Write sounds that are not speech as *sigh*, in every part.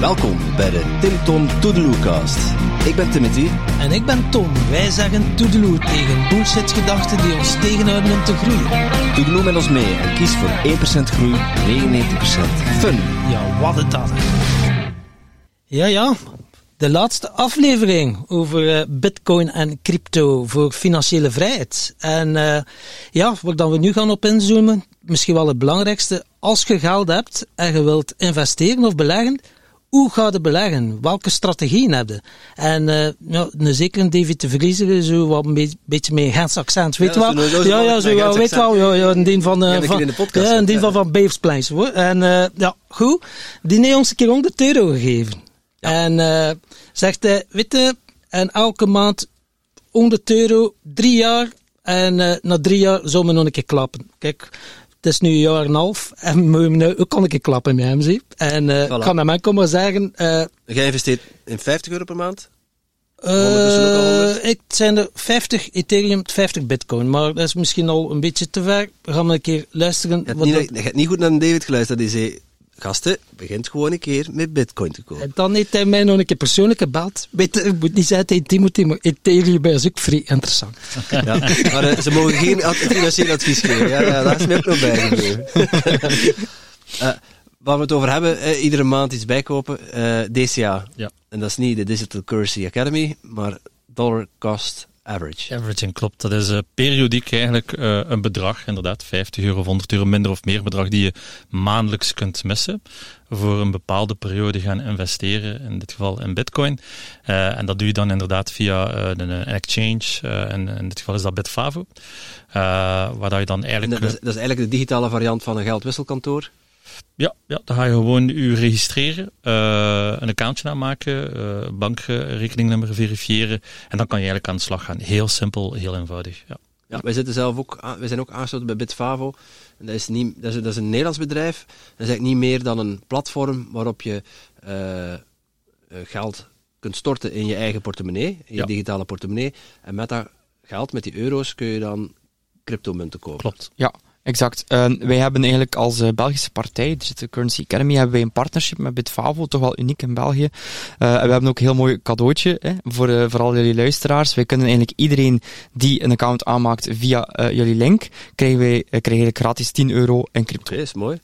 Welkom bij de Tim Tom Toedeloecast. Ik ben Timothy. En ik ben Tom. Wij zeggen toedeloe tegen bullshit-gedachten die ons tegenhouden om te groeien. Toedeloe met ons mee en kies voor 1% groei, 99% fun. Ja, wat het dat. Ja, ja. De laatste aflevering over uh, bitcoin en crypto voor financiële vrijheid. En uh, ja, wat dan we nu gaan op inzoomen, misschien wel het belangrijkste. Als je geld hebt en je wilt investeren of beleggen, hoe ga je beleggen? Welke strategieën heb je? En uh, ja, een zeker David de Vriezer, zo wat een beetje, beetje met Gens accent, weet je Ja, wel? zo- Ja, ja, zo, ja, weet wel, ja, ja, een ding van, uh, Ja, dat van, je in de podcast ja, een ding ja. van, van Beefsplains, hoor. En uh, ja, goed, die heeft ons een keer 100 euro gegeven. En zegt hij, weet je, en elke maand 100 euro, drie jaar, en na drie jaar zullen we nog een keer klappen. Kijk, het is nu een jaar en een half, en me nu ook kan een keer klappen met hem, zie. En uh, Voilà. ik kan aan mij komen zeggen, uh, Jij investeert in 50 euro per maand? Eh 100? ik het zijn er 50 Ethereum, 50 Bitcoin, maar dat is misschien al een beetje te ver. We gaan maar een keer luisteren. Je hebt, niet, dat- je hebt niet goed naar David geluisterd. Die zei, gasten, begint gewoon een keer met bitcoin te kopen. En dan heeft hij mij nog een keer persoonlijk gebeld. Weet ik moet niet zeggen tegen Timothy, maar Ethereum is ook vrij interessant. *laughs* Ja. Maar eh, ze mogen geen ad- financieel advies geven. Ja, ja, daar is mij ook nog. Eh waar we het over hebben, eh, iedere maand iets bijkopen. eh, DCA. Ja. En dat is niet de Digital Currency Academy, maar Dollar Cost Average. Averaging klopt. Dat is eh, periodiek eigenlijk eh, een bedrag, inderdaad, 50 euro of 100 euro minder of meer bedrag die je maandelijks kunt missen voor een bepaalde periode gaan investeren, in dit geval in bitcoin. Eh, en dat doe je dan inderdaad via een, exchange, en in dit geval is dat Bitfavo, waar dat je dan En eigenlijk... dat, is, dat is eigenlijk de digitale variant van een geldwisselkantoor. Ja, ja, dan ga je gewoon u registreren, eh, een accountje aanmaken, eh bankrekeningnummer verifiëren en dan kan je eigenlijk aan de slag gaan. Heel simpel, heel eenvoudig. Ja. Ja, wij zitten zelf ook, aan- wij zijn ook aangesloten bij Bitfavo. En dat is, niet, dat, is, dat is een Nederlands bedrijf. Dat is eigenlijk niet meer dan een platform waarop je eh, geld kunt storten in je eigen portemonnee, in je Ja. digitale portemonnee. En met dat geld, met die euro's, kun je dan cryptomunten kopen. Klopt. Ja, exact. Eh, wij hebben eigenlijk als eh, Belgische partij, Digital Currency Academy, hebben wij een partnership met Bitfavo, toch wel uniek in België. Eh, en we hebben ook een heel mooi cadeautje hè, voor, eh, voor al jullie luisteraars. Wij kunnen eigenlijk iedereen die een account aanmaakt via eh, jullie link, krijgen wij krijgen gratis 10 euro in crypto. Oké, is mooi.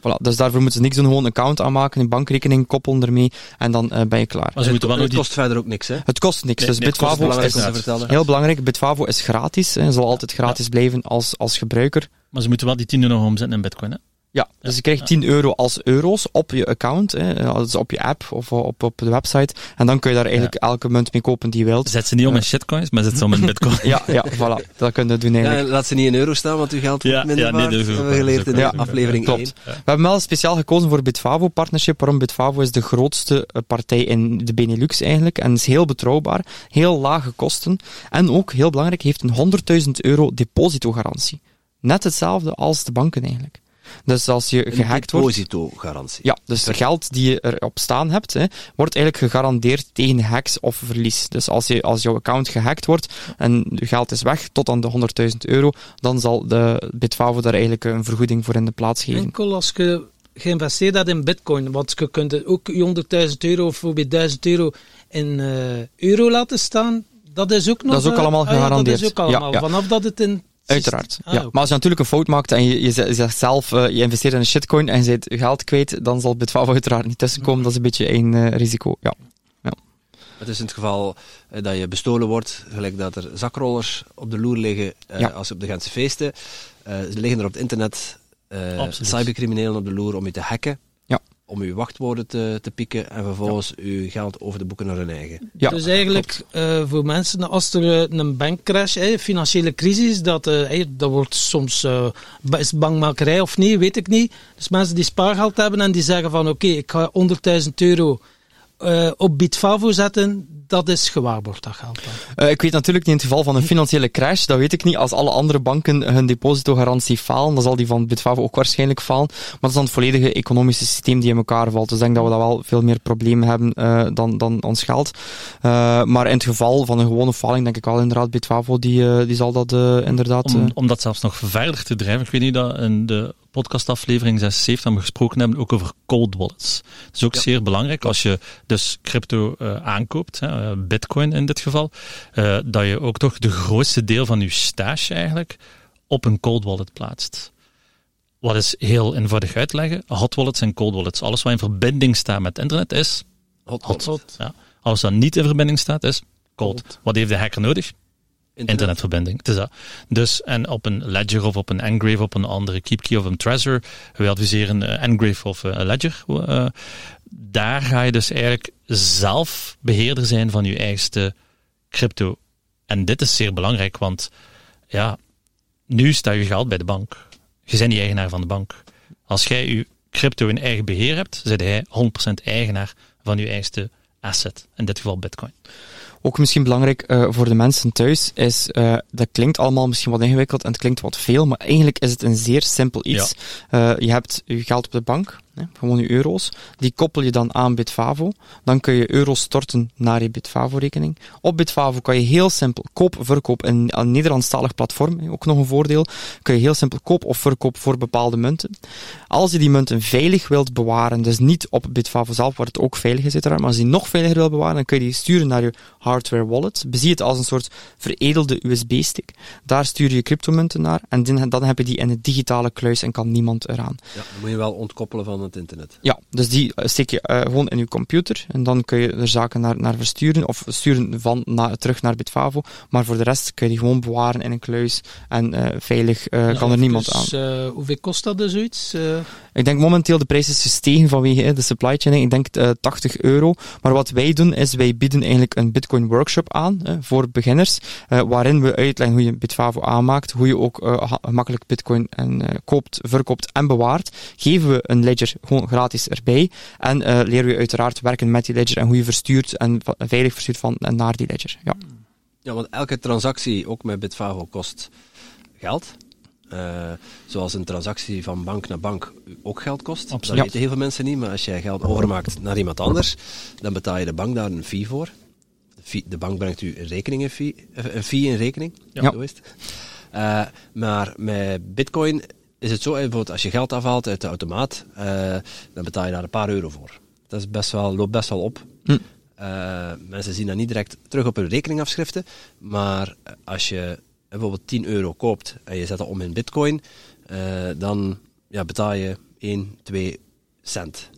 Voilà, dus daarvoor moeten ze niks doen, gewoon een account aanmaken, een bankrekening koppelen ermee en dan eh, ben je klaar. Maar ze moeten wel nog het die... kost verder ook niks, hè? Het kost niks, Nee, dus nee, Bitfavo Belangrijk is om te inderdaad. vertellen. heel belangrijk. Bitfavo is gratis, hè, zal altijd gratis blijven als, als gebruiker. Maar ze moeten wel die 10 euro omzetten in bitcoin, hè? Ja, dus je krijgt 10 euro als euro's op je account, hè, dus op je app of op, op de website. En dan kun je daar eigenlijk elke munt mee kopen die je wilt. Zet ze niet om in shitcoins, maar zet ze om in *laughs* bitcoin. Ja, ja, voilà. Dat kun je doen eigenlijk. en laat ze niet in euro staan, want uw geld wordt Ja, minder ja, nee, waard. dat hebben we geleerd in de aflevering Klopt. 1. We hebben wel speciaal gekozen voor Bitfavo partnership. Waarom? Bitfavo is de grootste eh, partij in de Benelux eigenlijk. En is heel betrouwbaar. Heel lage kosten. En ook, heel belangrijk, heeft een 100.000 euro depositogarantie. Net hetzelfde als de banken eigenlijk. Dus als je Een gehackt wordt... depositogarantie. Ja, dus het geld die je erop staan hebt, hè, wordt eigenlijk gegarandeerd tegen hacks of verlies. Dus als, je, als jouw account gehackt wordt en je geld is weg tot aan de 100.000 euro, dan zal de Bitfavo daar eigenlijk een vergoeding voor in de plaats geven. Enkel als je geïnvesteerd hebt in bitcoin, want je kunt ook je 100.000 euro of bijvoorbeeld 1000 euro in eh, euro laten staan. Dat is ook nog... Dat is ook eh, allemaal ah ja, gegarandeerd. dat is ook allemaal, Ja, ja. vanaf dat het in... Uiteraard. Ah, ja. Maar als je natuurlijk een fout maakt en je, je zegt- zelf, eh, je investeert in een shitcoin en je je geld kwijt, dan zal Bitfavo *laughs* uiteraard niet tussenkomen. Dat is een beetje een eh, risico. Ja. Het is in het geval eh, dat je bestolen wordt, gelijk dat er zakrollers op de loer liggen eh, Ja. als op de Gentse feesten. Eh, ze liggen er op het internet eh, cybercriminelen op de loer om je te hacken. Om uw wachtwoorden te, te pikken en vervolgens uw geld over te boeken naar hun eigen. Ja, dus eigenlijk eh, voor mensen, als er eh, een bankcrash, eh, financiële crisis, dat, eh, dat wordt soms eh, ba- is bangmakerij of niet, weet ik niet. Dus mensen die spaargeld hebben en die zeggen van oké, ik ga 100.000 euro eh, op Bitfavo zetten, dat is gewaarborgd, dat geld dan? Uh, ik weet natuurlijk niet in het geval van een financiële crash, dat weet ik niet. Als alle andere banken hun depositogarantie falen, dan zal die van Bitfavo ook waarschijnlijk falen. Maar dat is dan het volledige economische systeem die in elkaar valt. Dus ik denk dat we daar wel veel meer problemen hebben uh, dan, dan ons geld. Uh, maar in het geval van een gewone faling, denk ik wel inderdaad, Bitfavo, die, die zal dat inderdaad... Om, om dat zelfs nog verder te drijven, ik weet niet dat in de podcastaflevering 76 hebben we gesproken hebben ook over cold wallets. Dat is ook zeer belangrijk als je dus crypto uh, aankoopt, hè, eh, bitcoin in dit geval, uh, dat je ook toch de grootste deel van je stash eigenlijk op een cold wallet plaatst. Wat is heel eenvoudig uitleggen. Hot wallets en cold wallets. Alles wat in verbinding staat met internet is hot. hot. hot. Ja. Alles wat niet in verbinding staat is cold. cold. Wat heeft de hacker nodig? Internetverbinding. Dat. Dus, en op een Ledger of op een Engrave, op een andere KeepKey of een Trezor, we adviseren uh, Engrave of uh, Ledger. Uh, daar ga je dus eigenlijk zelf beheerder zijn van je eigenste crypto. En dit is zeer belangrijk, want ja, nu staat je geld bij de bank. Je bent niet eigenaar van de bank. Als jij je crypto in eigen beheer hebt, zit jij 100% eigenaar van je eigenste asset. In dit geval bitcoin. Ook misschien belangrijk uh, voor de mensen thuis is, uh, dat klinkt allemaal misschien wat ingewikkeld en het klinkt wat veel, maar eigenlijk is het een zeer simpel iets. Ja. Uh, je hebt je geld op de bank, hè, gewoon je euro's, die koppel je dan aan Bitfavo. Dan kun je euro's storten naar je Bitfavo-rekening. Op Bitfavo kan je heel simpel koop, verkoop, in een Nederlandstalig platform, ook nog een voordeel, kun je heel simpel koop of verkoop voor bepaalde munten. Als je die munten veilig wilt bewaren, dus niet op Bitfavo zelf, waar het ook veilig is uiteraard, maar als je die nog veiliger wilt bewaren, dan kun je die sturen naar je hardware wallet. Bezie het als een soort veredelde USB-stick. Daar stuur je cryptomunten naar en dan heb je die in een digitale kluis en kan niemand eraan. Ja, dan moet je wel ontkoppelen van het internet. Ja, dus die eh, steek je uh, gewoon in je computer en dan kun je er zaken naar, naar versturen of sturen van na, terug naar Bitfavo. Maar voor de rest kun je die gewoon bewaren in een kluis en uh, veilig ja, kan er niemand dus, aan. hoeveel kost dat dus zoiets? Ik denk momenteel de prijs is gestegen vanwege de supply chain. Ik denk 80 euro. Maar wat wij doen is wij bieden eigenlijk een Bitcoin workshop aan voor beginners, waarin we uitleggen hoe je Bitfavo aanmaakt, hoe je ook gemakkelijk Bitcoin en, koopt, verkoopt en bewaart. Geven we een ledger gewoon gratis erbij. En uh, leren we uiteraard werken met die ledger en hoe je verstuurt en veilig verstuurt van en naar die ledger. Ja. ja, want elke transactie, ook met Bitfavo, kost geld. Uh, zoals een transactie van bank naar bank ook geld kost. Absoluut. Dat weten heel veel mensen niet, maar als jij geld overmaakt naar iemand anders, dan betaal je de bank daar een fee voor. De, fee, de bank brengt u een, rekening, fee, een fee in rekening. Ja. Zo is het. Uh, maar met bitcoin is het zo, bijvoorbeeld als je geld afhaalt uit de automaat, uh, dan betaal je daar een paar euro voor. Dat is best wel, loopt best wel op. Hm. Uh, mensen zien dat niet direct terug op hun rekeningafschriften, maar als je bijvoorbeeld 10 euro koopt en je zet dat om in bitcoin, dan ja, betaal je 1, 2 cent.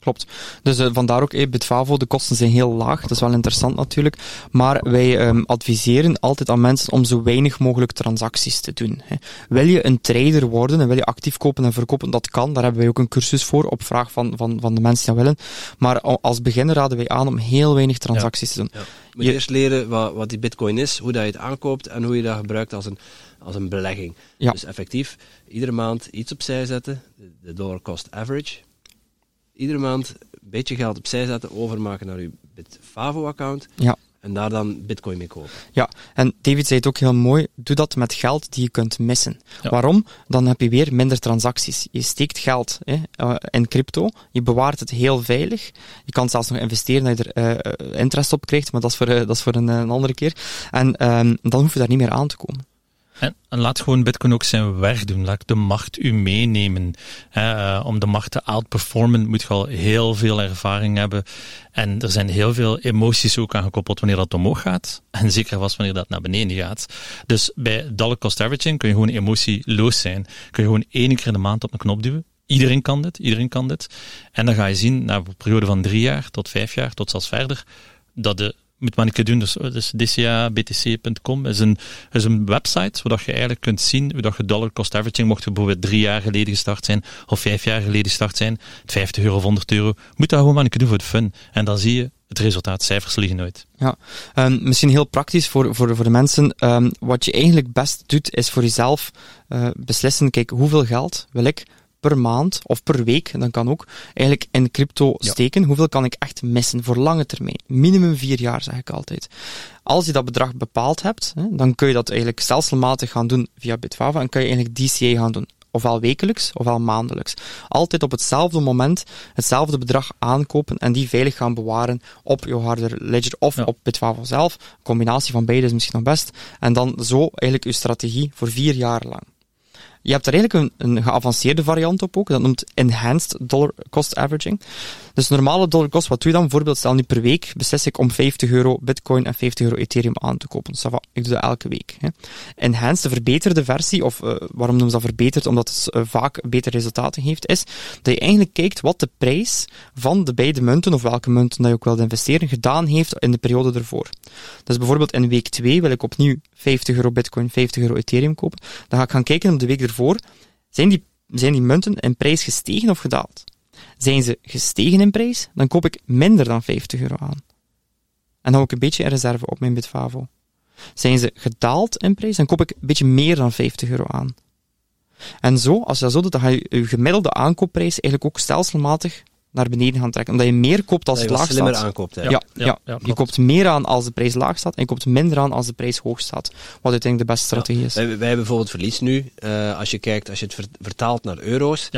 Klopt. Dus uh, vandaar ook, hey, Bitfavo, de kosten zijn heel laag. Dat is wel interessant natuurlijk. Maar wij um, adviseren altijd aan mensen om zo weinig mogelijk transacties te doen. Hè. Wil je een trader worden en wil je actief kopen en verkopen, dat kan. Daar hebben wij ook een cursus voor, op vraag van, van, van de mensen die willen. Maar als beginner raden wij aan om heel weinig transacties te doen. Ja. Moet je, eerst leren wat, wat die bitcoin is, hoe dat je het aankoopt en hoe je dat gebruikt als een, als een belegging. Ja. Dus effectief, iedere maand iets opzij zetten, de dollar cost average iedere maand een beetje geld opzij zetten, overmaken naar uw Bitfavo-account. Ja. En daar dan bitcoin mee kopen. Ja, en David zei het ook heel mooi, doe dat met geld die je kunt missen. Waarom? Dan heb je weer minder transacties. Je steekt geld hè, uh, in crypto, je bewaart het heel veilig. Je kan zelfs nog investeren dat je er uh, interest op krijgt, maar dat is voor, uh, dat is voor een, een, andere keer. En um, dan hoef je daar niet meer aan te komen. En, laat gewoon Bitcoin ook zijn werk doen. Laat de macht u meenemen. Uh, om de macht te outperformen moet je al heel veel ervaring hebben. En er zijn heel veel emoties ook aan gekoppeld wanneer dat omhoog gaat. En zeker was wanneer dat naar beneden gaat. Dus bij dollar cost averaging kun je gewoon emotieloos zijn. Kun je gewoon één keer in de maand op een knop duwen. Iedereen kan dit, iedereen kan dit. En dan ga je zien, na een periode van drie jaar tot vijf jaar, tot zelfs verder, dat de moet maar een doen. Dus, dus dcabtc.com is een, is een website waar je eigenlijk kunt zien hoe dat je dollar cost averaging, mocht je bijvoorbeeld drie jaar geleden gestart zijn of vijf jaar geleden gestart zijn, 50 euro of 100 euro, moet dat gewoon maar een doen voor de fun. En dan zie je het resultaat, cijfers liggen nooit. Ja, um, misschien heel praktisch voor, voor, voor de mensen. Um, wat je eigenlijk best doet, is voor jezelf uh, beslissen, kijk, hoeveel geld wil ik per maand of per week, dan kan ook, eigenlijk in crypto steken. Hoeveel kan ik echt missen voor lange termijn? Minimum vier jaar, zeg ik altijd. Als je dat bedrag bepaald hebt, dan kun je dat eigenlijk stelselmatig gaan doen via Bitfava en kan je eigenlijk DCA gaan doen ofwel wekelijks, ofwel maandelijks. Altijd op hetzelfde moment hetzelfde bedrag aankopen en die veilig gaan bewaren op je harder ledger of op Bitfavo zelf. Een combinatie van beide is misschien nog best. En dan zo eigenlijk je strategie voor vier jaar lang. Je hebt er eigenlijk een, geavanceerde variant op ook, dat noemt Enhanced Dollar Cost Averaging. Dus normale dollar cost, wat doe je dan? Bijvoorbeeld, stel nu per week beslis ik om 50 euro bitcoin en 50 euro ethereum aan te kopen. Dus ik doe dat elke week. Hè. Enhanced, de verbeterde versie, of uh, waarom noemen ze dat verbeterd? Omdat het uh, vaak betere resultaten heeft, is dat je eigenlijk kijkt wat de prijs van de beide munten, of welke munten dat je ook wilt investeren, gedaan heeft in de periode ervoor. Dus bijvoorbeeld in week 2 wil ik opnieuw 50 euro bitcoin, 50 euro ethereum kopen. Dan ga ik gaan kijken op de week ervoor, zijn die, zijn die munten in prijs gestegen of gedaald? Zijn ze gestegen in prijs, dan koop ik minder dan 50 euro aan. En dan hou ik een beetje in reserve op mijn Bitfavo. Zijn ze gedaald in prijs, dan koop ik een beetje meer dan 50 euro aan. En zo, als je dat zo doet, dan ga je je gemiddelde aankoopprijs eigenlijk ook stelselmatig naar beneden gaan trekken. Omdat je meer koopt als het laag staat. aankoopt, ja. Ja, ja, ja, je koopt meer aan als de prijs laag staat en je koopt minder aan als de prijs hoog staat. Wat uiteindelijk de beste strategie is. Wij, wij, hebben bijvoorbeeld verlies nu, uh, als je kijkt, als je het vertaalt naar euro's.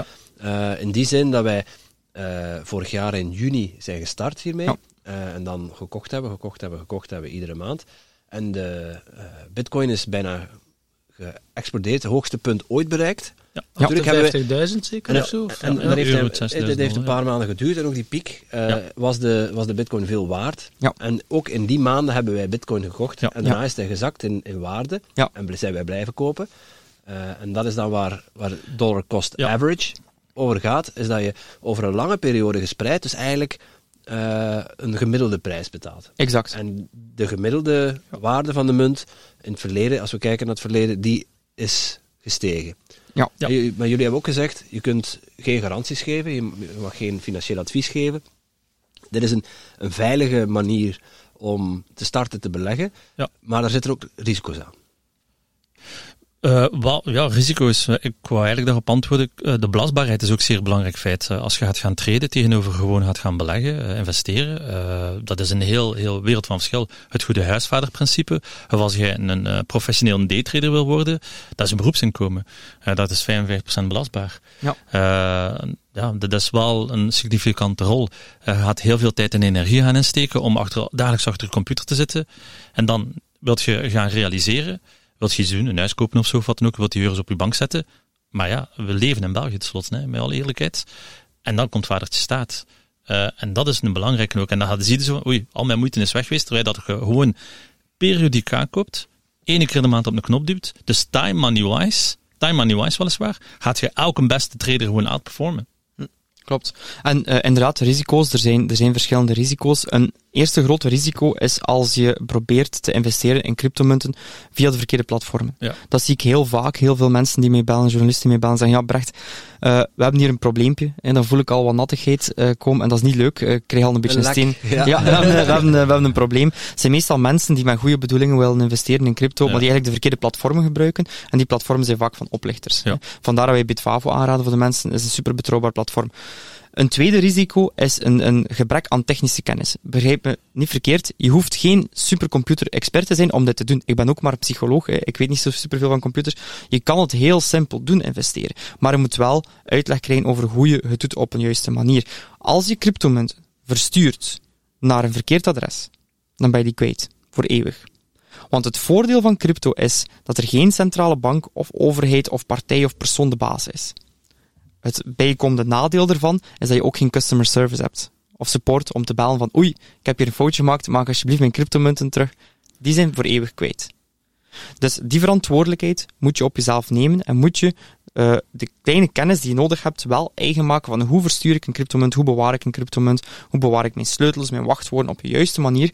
Uh, in die zin dat wij uh, vorig jaar in juni zijn gestart hiermee. Ja. Uh, en dan gekocht hebben, gekocht hebben, gekocht hebben iedere maand. En de uh, bitcoin is bijna geëxplodeerd, het hoogste punt ooit bereikt. Ja, natuurlijk hebben we 50.000 zeker of zo? En, en dat heeft, het, het heeft een paar maanden geduurd en ook die piek uh, was, de, was de bitcoin veel waard. Ja. En ook in die maanden hebben wij bitcoin gekocht en daarna is hij gezakt in, in waarde en zijn wij blijven kopen. Uh, en dat is dan waar, waar dollar cost average over gaat, is dat je over een lange periode gespreid, dus eigenlijk uh, een gemiddelde prijs betaalt. Exact. En de gemiddelde waarde van de munt in het verleden, als we kijken naar het verleden, die is gestegen. Ja. ja. Maar jullie hebben ook gezegd, je kunt geen garanties geven, je mag geen financieel advies geven. Dit is een, een veilige manier om te starten te beleggen, ja. maar er zitten ook risico's aan. Uh, wel, ja, risico's. Ik wou eigenlijk daarop antwoorden. Uh, de belastbaarheid is ook zeer belangrijk feit. Als je gaat gaan treden tegenover gewoon gaat gaan beleggen, investeren, dat is een heel, heel wereld van verschil. Het goede huisvaderprincipe. Of als je een professioneel daytrader wil worden, dat is een beroepsinkomen. dat is 55% belastbaar. Ja. ja, dat is wel een significante rol. Je gaat heel veel tijd en energie gaan insteken om achter, dagelijks achter de computer te zitten. En dan wilt je gaan realiseren wilt je doen, een huis kopen of zo, wat dan ook, wilt je euro's op je bank zetten. Maar ja, we leven in België tenslotte, hè, met alle eerlijkheid. En dan komt vadertje staat. Uh, en dat is een belangrijke ook. En dan zie je zo, oei, al mijn moeite is weg geweest, terwijl dat je gewoon periodiek aankoopt, één keer de maand op een knop duwt. Dus time money wise, time money wise weliswaar, gaat je elke beste trader gewoon outperformen. Klopt. En uh, inderdaad, risico's, er zijn, er zijn verschillende risico's. Een eerste grote risico is als je probeert te investeren in cryptomunten via de verkeerde platformen. Ja. Dat zie ik heel vaak. Heel veel mensen die mij bellen, journalisten die mij bellen, zeggen, ja Brecht, uh, we hebben hier een probleempje. En dan voel ik al wat nattigheid uh, komen en dat is niet leuk. ik krijg al een beetje een, een steen. Ja, ja we, hebben, *laughs* we, hebben, we hebben een probleem. Het zijn meestal mensen die met goede bedoelingen willen investeren in crypto, ja. maar die eigenlijk de verkeerde platformen gebruiken. En die platformen zijn vaak van oplichters. Ja. Vandaar dat wij Bitfavo aanraden voor de mensen. Het is een super betrouwbaar platform. Een tweede risico is een, een, gebrek aan technische kennis. Begrijp me niet verkeerd, je hoeft geen supercomputer-expert te zijn om dit te doen. Ik ben ook maar psycholoog, ik weet niet zo superveel van computers. Je kan het heel simpel doen, investeren. Maar je moet wel uitleg krijgen over hoe je het doet op een juiste manier. Als je cryptomunt verstuurt naar een verkeerd adres, dan ben je die kwijt. Voor eeuwig. Want het voordeel van crypto is dat er geen centrale bank of overheid of partij of persoon de baas is. Het bijkomende nadeel ervan is dat je ook geen customer service hebt. Of support om te bellen van oei, ik heb hier een foutje gemaakt, maak alsjeblieft mijn cryptomunten terug. Die zijn voor eeuwig kwijt. Dus die verantwoordelijkheid moet je op jezelf nemen en moet je uh, de kleine kennis die je nodig hebt wel eigen maken van hoe verstuur ik een cryptomunt, hoe bewaar ik een cryptomunt, hoe bewaar ik mijn sleutels, mijn wachtwoorden op de juiste manier.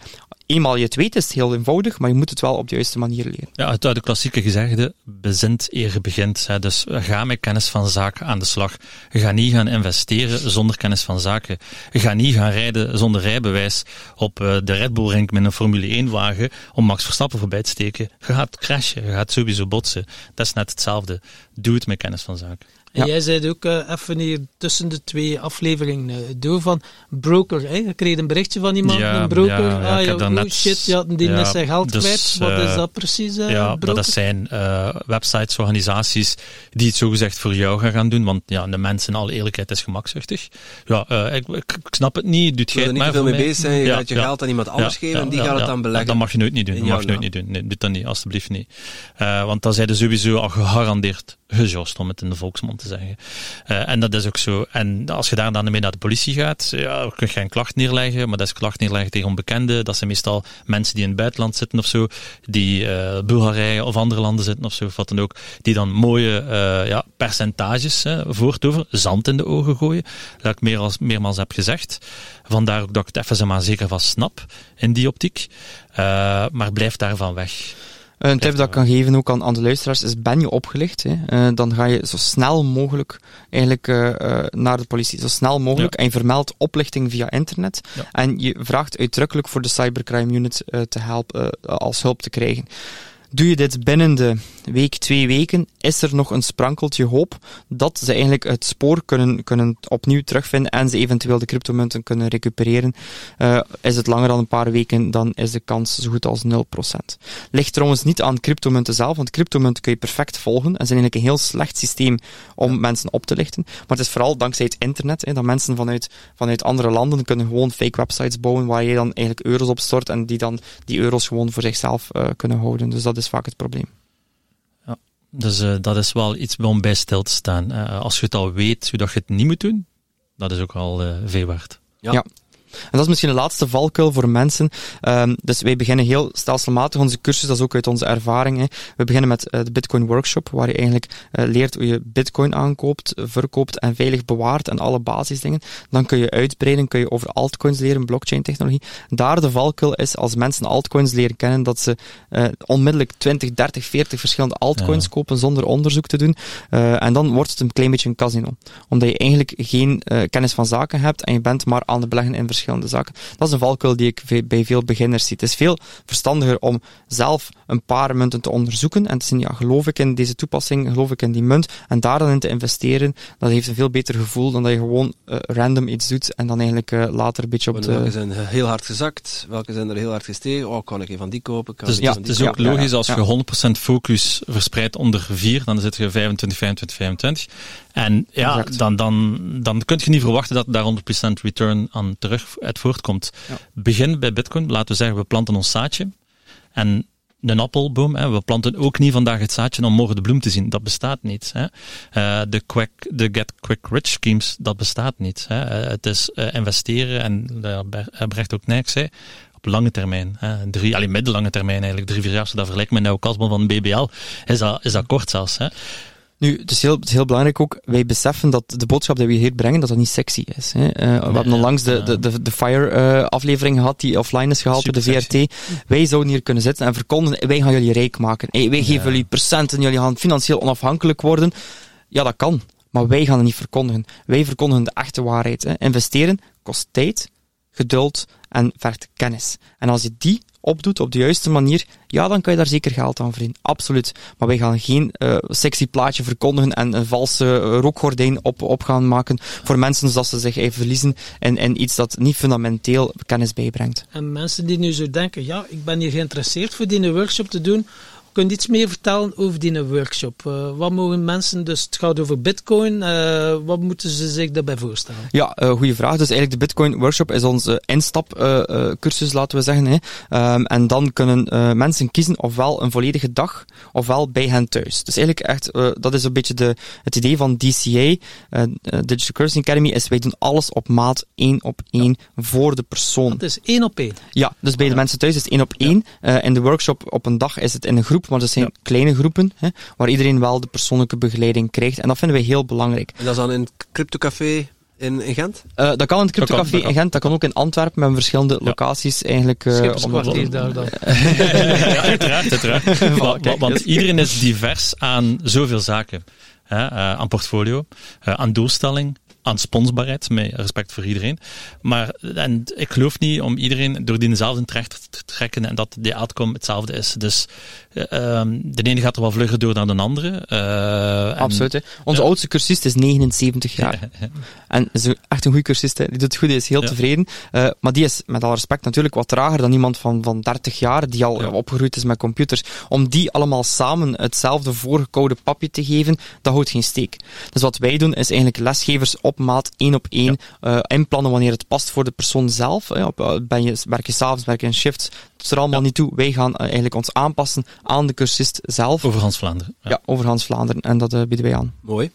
Eenmaal je het weet is het heel eenvoudig, maar je moet het wel op de juiste manier leren. Ja, het de klassieke gezegde, bezint eer begint. Hè. Dus ga met kennis van zaken aan de slag. Ga niet gaan investeren zonder kennis van zaken. Ga niet gaan rijden zonder rijbewijs op uh, de Red Bull Ring met een Formule 1 wagen om Max Verstappen voorbij te steken. Je gaat crashen, je gaat sowieso botsen. Dat is net hetzelfde. Doe het met kennis van zaken. En jij zei ook uh, even hier tussen de twee afleveringen uh, door van broker. Hè? Je kreeg een berichtje van iemand, ja, een broker. Ah, ja, oh net, shit, ja, die is zijn geld dus, kwijt. Wat is dat precies? ja, dat zijn websites, organisaties die het zogezegd voor jou gaan, gaan doen. Want ja, de mensen, in alle eerlijkheid, is gemakzuchtig. Ja, ik, ik, ik, snap het niet. Doet jij er niet maar veel mee bezig zijn. Je gaat je geld aan iemand anders geven en die gaat het dan beleggen. Dat mag je nooit niet doen. Dat mag je nooit niet doen. Nee, doe dat niet, alstublieft niet. want dan zijn ze sowieso al gegarandeerd gejost, om het in de volksmond te zeggen. Uh, en dat is ook zo. En als je daar dan mee naar de politie gaat, ja, kun je een klacht neerleggen, maar dat is klacht neerleggen tegen onbekenden. Dat zijn meestal mensen die in het buitenland zitten of zo, die uh, Bulgarije of andere landen zitten of zo, of wat dan ook, die dan mooie uh, ja, percentages uh, voortover, zand in de ogen gooien. Dat ik meer als, meermaals heb gezegd. Vandaar ook dat ik het even maar zeker van snap in die optiek. maar blijf daarvan weg. Een tip dat ik kan geven ook aan, aan de luisteraars is, ben je opgelicht, hè, uh, dan ga je zo snel mogelijk eigenlijk uh, uh, naar de politie. Zo snel mogelijk. Ja. En je vermeldt oplichting via internet. Ja. En je vraagt uitdrukkelijk voor de Cybercrime Unit te helpen, als hulp te krijgen. Doe je dit binnen de week, twee weken, is er nog een sprankeltje hoop dat ze eigenlijk het spoor kunnen, kunnen opnieuw terugvinden en ze eventueel de cryptomunten kunnen recupereren. Uh, is het langer dan een paar weken, dan is de kans zo goed als 0%. Ligt trouwens niet aan cryptomunten zelf, want cryptomunten kun je perfect volgen en zijn eigenlijk een heel slecht systeem om ja. mensen op te lichten. Maar het is vooral dankzij het internet, hè, dat mensen vanuit, vanuit andere landen kunnen gewoon fake websites bouwen waar je dan eigenlijk euro's op stort en die dan die euro's gewoon voor zichzelf uh, kunnen houden. Dus dat is vaak het probleem. Ja, dus uh, dat is wel iets om bij stil te staan. Uh, als je het al weet hoe dat je het niet moet doen, dat is ook al uh, veel waard. Ja. ja. En dat is misschien de laatste valkuil voor mensen. Um, dus wij beginnen heel stelselmatig onze cursus, dat is ook uit onze ervaring. Hè. We beginnen met uh, de Bitcoin Workshop, waar je eigenlijk uh, leert hoe je Bitcoin aankoopt, verkoopt en veilig bewaart en alle basisdingen. Dan kun je uitbreiden, kun je over altcoins leren, blockchain technologie. Daar de valkuil is, als mensen altcoins leren kennen, dat ze uh, onmiddellijk 20, 30, 40 verschillende altcoins ja. kopen zonder onderzoek te doen. en dan wordt het een klein beetje een casino. Omdat je eigenlijk geen kennis van zaken hebt en je bent maar aan het beleggen in verschillende zaken. Dat is een valkuil die ik bij veel beginners zie. Het is veel verstandiger om zelf een paar munten te onderzoeken en te zien, ja, geloof ik in deze toepassing, geloof ik in die munt, en daar dan in te investeren. Dat heeft een veel beter gevoel dan dat je gewoon uh, random iets doet en dan eigenlijk uh, later een beetje op de... Welke zijn heel hard gezakt, welke zijn er heel hard gestegen, oh, kan ik een van die kopen, kan dus, ik ja, van die Het is ook kopen. logisch, als je 100% focus verspreidt onder vier, dan zit je 25, 25, 25. En ja, dan, dan, dan kun je niet verwachten dat daar 100% return aan terug uit voortkomt. Ja. Begin bij Bitcoin, laten we zeggen, we planten ons zaadje. En een appelboom, hè, we planten ook niet vandaag het zaadje om morgen de bloem te zien. Dat bestaat niet. Hè. Uh, de, quick, de get quick rich schemes, dat bestaat niet. Hè. Uh, het is uh, investeren, en Brecht ook niks zei, op lange termijn. Hè. Drie, alleen middellange termijn eigenlijk, drie, vier jaar, als je dat vergelijkt met nou kasbon van de BBL, is dat, is dat kort zelfs. Hè. Nu, het is, heel, het is heel belangrijk ook, wij beseffen dat de boodschap die we hier brengen, dat dat niet sexy is. Hè. Uh, we nee, hebben onlangs de, de, de, de Fire uh, aflevering gehad, die offline is gehaald door de VRT. Sexy. Wij zouden hier kunnen zitten en verkondigen, wij gaan jullie rijk maken. Hey, wij geven jullie procenten, jullie gaan financieel onafhankelijk worden. Ja, dat kan. Maar wij gaan het niet verkondigen. Wij verkondigen de echte waarheid. Hè. Investeren kost tijd, geduld en vergt kennis. En als je die opdoet op de juiste manier, ja, dan kan je daar zeker geld aan verdienen. Absoluut. Maar wij gaan geen uh, sexy plaatje verkondigen en een valse uh, rookgordijn op, op gaan maken voor mensen zodat ze zich even verliezen in, in iets dat niet fundamenteel kennis bijbrengt. En mensen die nu zo denken, ja, ik ben hier geïnteresseerd voor die workshop te doen, Kun je iets meer vertellen over die workshop? Uh, wat mogen mensen, dus het gaat over bitcoin, uh, wat moeten ze zich daarbij voorstellen? Ja, uh, goede vraag. Dus eigenlijk de bitcoin workshop is onze instapcursus, laten we zeggen. Hè. Um, en dan kunnen mensen kiezen ofwel een volledige dag, ofwel bij hen thuis. Dus eigenlijk echt, dat is een beetje de, het idee van DCA, Digital Currency Academy, is wij doen alles op maat, één op één, ja. voor de persoon. Dat is één op één? Ja, dus bij de mensen thuis is het één op één. Ja. in de workshop op een dag is het in een groep maar dat zijn ja. kleine groepen, hè, waar iedereen wel de persoonlijke begeleiding krijgt. En dat vinden wij heel belangrijk. En dat is dan in het cryptocafé in, in Gent? Uh, dat kan in het cryptocafé in Gent, dat kan ook in Antwerpen, met verschillende ja. locaties eigenlijk. Uh, om daar dan. *laughs* ja, uiteraard, uiteraard. want, iedereen is divers aan zoveel zaken. Hè, uh, aan portfolio, aan doelstelling, aan sponsbaarheid, met respect voor iedereen. Maar en ik geloof niet om iedereen door diezelfde terecht te trekken en dat de outcome hetzelfde is. Dus uh, de ene gaat er wel vlugger door dan de andere. Uh, Absoluut. Hè. Onze oudste cursist is 79 jaar. *laughs* en is echt een goede cursist. Hè. Die doet het goed, die is heel tevreden. Uh, maar die is met alle respect natuurlijk wat trager dan iemand van, van 30 jaar die al opgegroeid is met computers. Om die allemaal samen hetzelfde voorgekoude papje te geven, dat houdt geen steek. Dus wat wij doen is eigenlijk lesgevers op maat, één op één, ja. inplannen wanneer het past voor de persoon zelf. Hè. Ben je, werk je s'avonds, werk je in shifts, het is er allemaal niet toe. Wij gaan eigenlijk ons aanpassen aan de cursist zelf. Over Hans Vlaanderen. Ja, ja over Hans Vlaanderen. En dat uh, bieden wij aan. Mooi.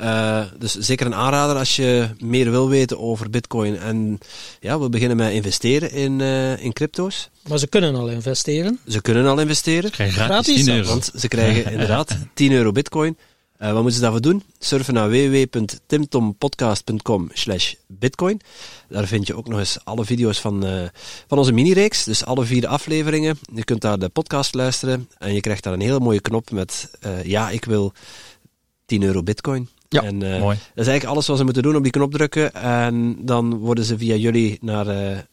Uh, dus zeker een aanrader als je meer wil weten over bitcoin en ja, wil beginnen met investeren in, uh, in crypto's. Maar ze kunnen al investeren. Ze kunnen al investeren. Gratis, 10 euro. Want ze krijgen *laughs* inderdaad 10 euro bitcoin. Uh, wat moeten ze daarvoor doen? Surfen naar www.timtompodcast.com slash bitcoin. Daar vind je ook nog eens alle video's van, uh, van onze mini-reeks. Dus alle vier afleveringen. Je kunt daar de podcast luisteren. En je krijgt daar een hele mooie knop met uh, ja, ik wil 10 euro bitcoin. Ja, en, mooi. Dat is eigenlijk alles wat ze moeten doen, op die knop drukken. En dan worden ze via jullie naar,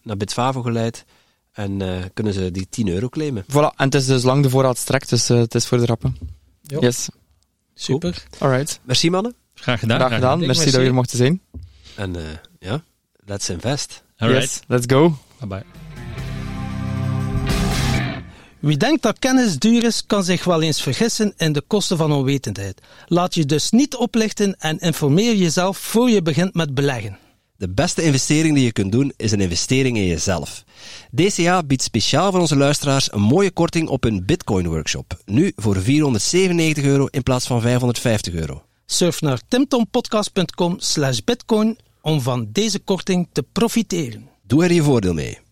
naar Bitfavo geleid. En kunnen ze die 10 euro claimen. Voilà, en het is dus lang de voorraad strekt, dus het is voor de rappen. Jo. Yes. Super. Alright. Merci mannen. Graag gedaan. Graag gedaan. Merci, merci, dat we hier mochten zijn. En uh, ja, let's invest. Alright. Yes, let's go. Bye bye. Wie denkt dat kennis duur is, kan zich wel eens vergissen in de kosten van onwetendheid. Laat je dus niet oplichten en informeer jezelf voor je begint met beleggen. De beste investering die je kunt doen is een investering in jezelf. DCA biedt speciaal voor onze luisteraars een mooie korting op een Bitcoin workshop. Nu voor 497 euro in plaats van 550 euro. Surf naar timtompodcast.com slash bitcoin om van deze korting te profiteren. Doe er je voordeel mee.